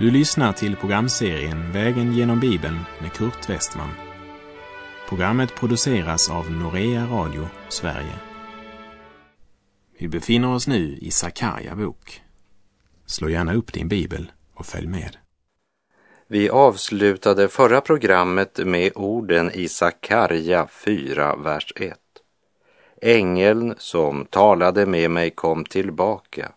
Du lyssnar till programserien Vägen genom Bibeln med Kurt Westman. Programmet produceras av Norea Radio Sverige. Vi befinner oss nu i Sakarja bok. Slå gärna upp din bibel och följ med. Vi avslutade förra programmet med orden i Sakarja 4, vers 1. Ängeln som talade med mig kom tillbaka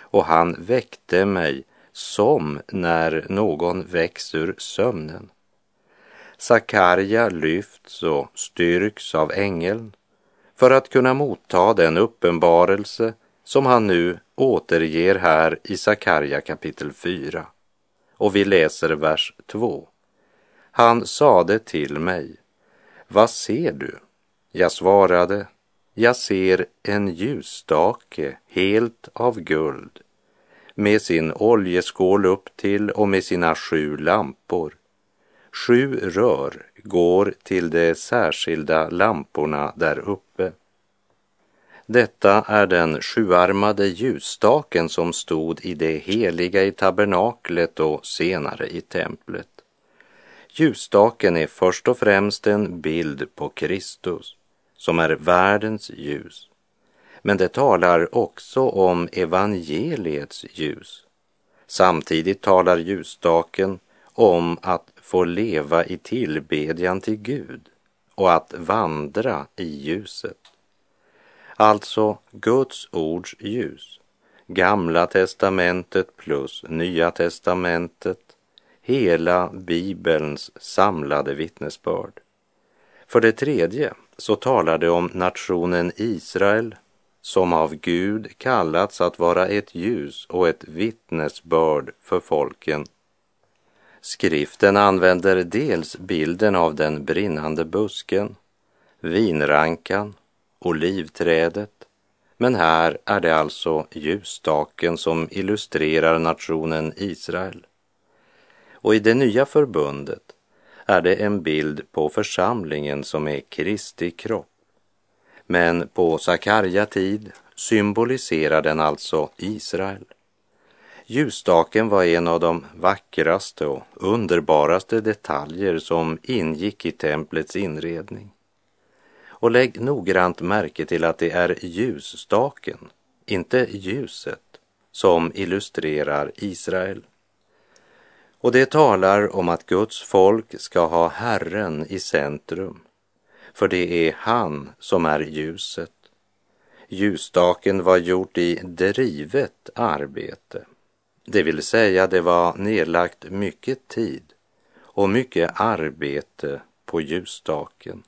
och han väckte mig som när någon väcks ur sömnen. Sakarja lyfts och styrks av ängeln för att kunna motta den uppenbarelse som han nu återger här i Sakarja kapitel 4. Och vi läser vers 2. Han sade till mig, vad ser du? Jag svarade, jag ser en ljusstake helt av guld med sin oljeskål upp till och med sina sju lampor. Sju rör går till de särskilda lamporna där uppe. Detta är den sjuarmade ljusstaken som stod i det heliga i tabernaklet och senare i templet. Ljusstaken är först och främst en bild på Kristus, som är världens ljus. Men det talar också om evangeliets ljus. Samtidigt talar ljusstaken om att få leva i tillbedjan till Gud och att vandra i ljuset. Alltså Guds ords ljus, Gamla testamentet plus Nya testamentet, hela Bibelns samlade vittnesbörd. För det tredje så talar det om nationen Israel som av Gud kallats att vara ett ljus och ett vittnesbörd för folken. Skriften använder dels bilden av den brinnande busken, vinrankan, olivträdet, men här är det alltså ljusstaken som illustrerar nationen Israel. Och i det nya förbundet är det en bild på församlingen som är Kristi kropp. Men på Sakarja tid symboliserar den alltså Israel. Ljusstaken var en av de vackraste och underbaraste detaljer som ingick i templets inredning. Och lägg noggrant märke till att det är ljusstaken, inte ljuset, som illustrerar Israel. Och det talar om att Guds folk ska ha Herren i centrum för det är han som är ljuset. Ljusstaken var gjort i drivet arbete, det vill säga det var nedlagt mycket tid och mycket arbete på ljusstaken.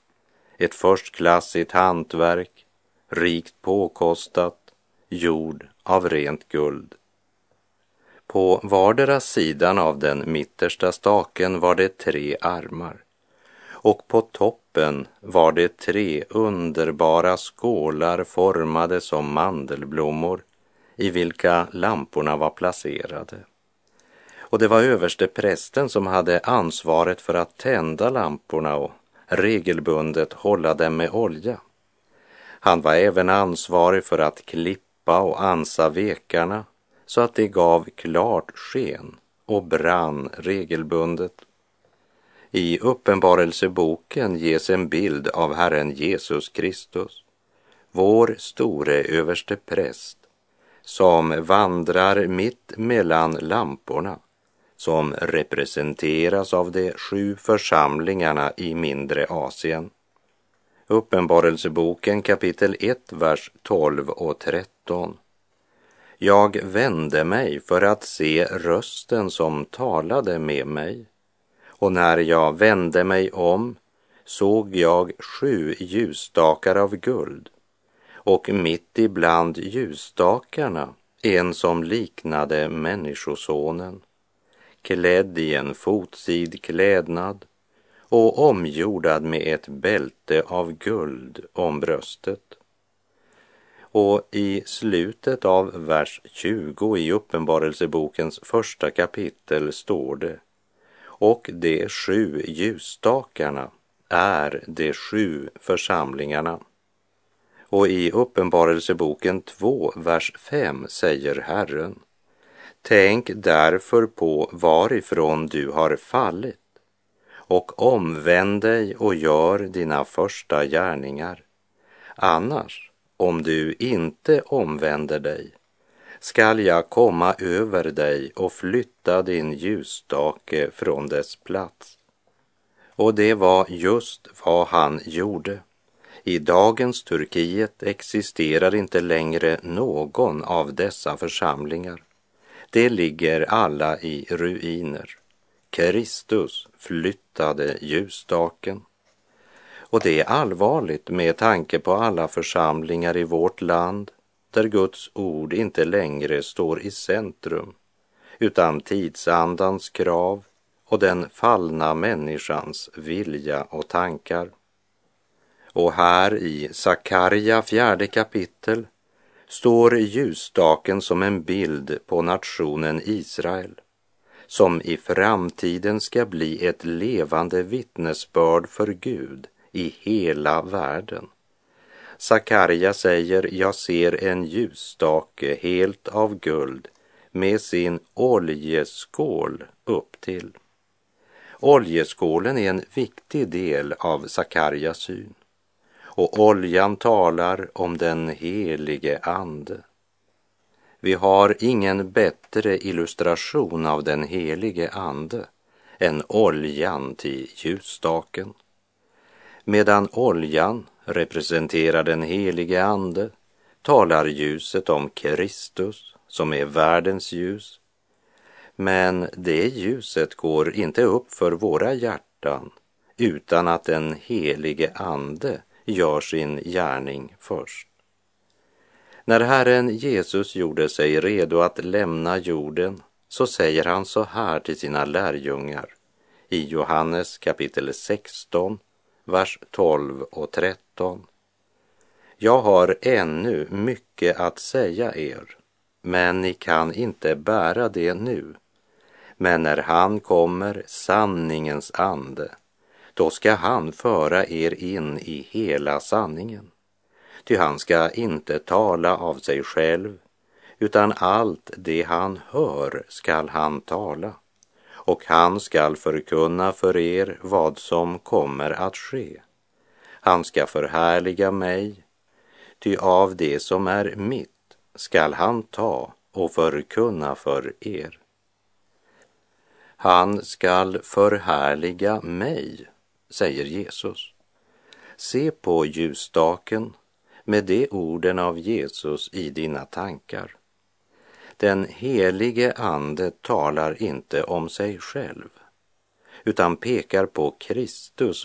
Ett förstklassigt hantverk, rikt påkostat, gjord av rent guld. På vardera sidan av den mittersta staken var det tre armar och på toppen var det tre underbara skålar formade som mandelblommor i vilka lamporna var placerade. Och det var överste prästen som hade ansvaret för att tända lamporna och regelbundet hålla dem med olja. Han var även ansvarig för att klippa och ansa vekarna så att det gav klart sken och brann regelbundet. I Uppenbarelseboken ges en bild av Herren Jesus Kristus, vår store överste präst, som vandrar mitt mellan lamporna som representeras av de sju församlingarna i mindre Asien. Uppenbarelseboken kapitel 1, vers 12 och 13. Jag vände mig för att se rösten som talade med mig och när jag vände mig om såg jag sju ljusstakar av guld och mitt ibland ljusstakarna en som liknade Människosonen, klädd i en fotsid klädnad och omgjordad med ett bälte av guld om bröstet. Och i slutet av vers 20 i Uppenbarelsebokens första kapitel står det och de sju ljusstakarna är de sju församlingarna. Och i Uppenbarelseboken 2, vers 5 säger Herren Tänk därför på varifrån du har fallit och omvänd dig och gör dina första gärningar. Annars, om du inte omvänder dig, skall jag komma över dig och flytta din ljusstake från dess plats. Och det var just vad han gjorde. I dagens Turkiet existerar inte längre någon av dessa församlingar. De ligger alla i ruiner. Kristus flyttade ljusstaken. Och det är allvarligt med tanke på alla församlingar i vårt land där Guds ord inte längre står i centrum utan tidsandans krav och den fallna människans vilja och tankar. Och här i Sakarja fjärde kapitel står ljusstaken som en bild på nationen Israel som i framtiden ska bli ett levande vittnesbörd för Gud i hela världen. Sakarja säger, jag ser en ljusstake helt av guld med sin oljeskål upp till. Oljeskålen är en viktig del av Sakarjas syn och oljan talar om den helige Ande. Vi har ingen bättre illustration av den helige Ande än oljan till ljusstaken. Medan oljan representerar den helige Ande talar ljuset om Kristus som är världens ljus. Men det ljuset går inte upp för våra hjärtan utan att den helige Ande gör sin gärning först. När Herren Jesus gjorde sig redo att lämna jorden så säger han så här till sina lärjungar i Johannes kapitel 16, vers 12 och 13. Jag har ännu mycket att säga er, men ni kan inte bära det nu. Men när han kommer, sanningens ande, då ska han föra er in i hela sanningen. Ty han ska inte tala av sig själv, utan allt det han hör skall han tala, och han skall förkunna för er vad som kommer att ske. Han ska förhärliga mig, ty av det som är mitt skall han ta och förkunna för er. Han skall förhärliga mig, säger Jesus. Se på ljusstaken med de orden av Jesus i dina tankar. Den helige Ande talar inte om sig själv utan pekar på Kristus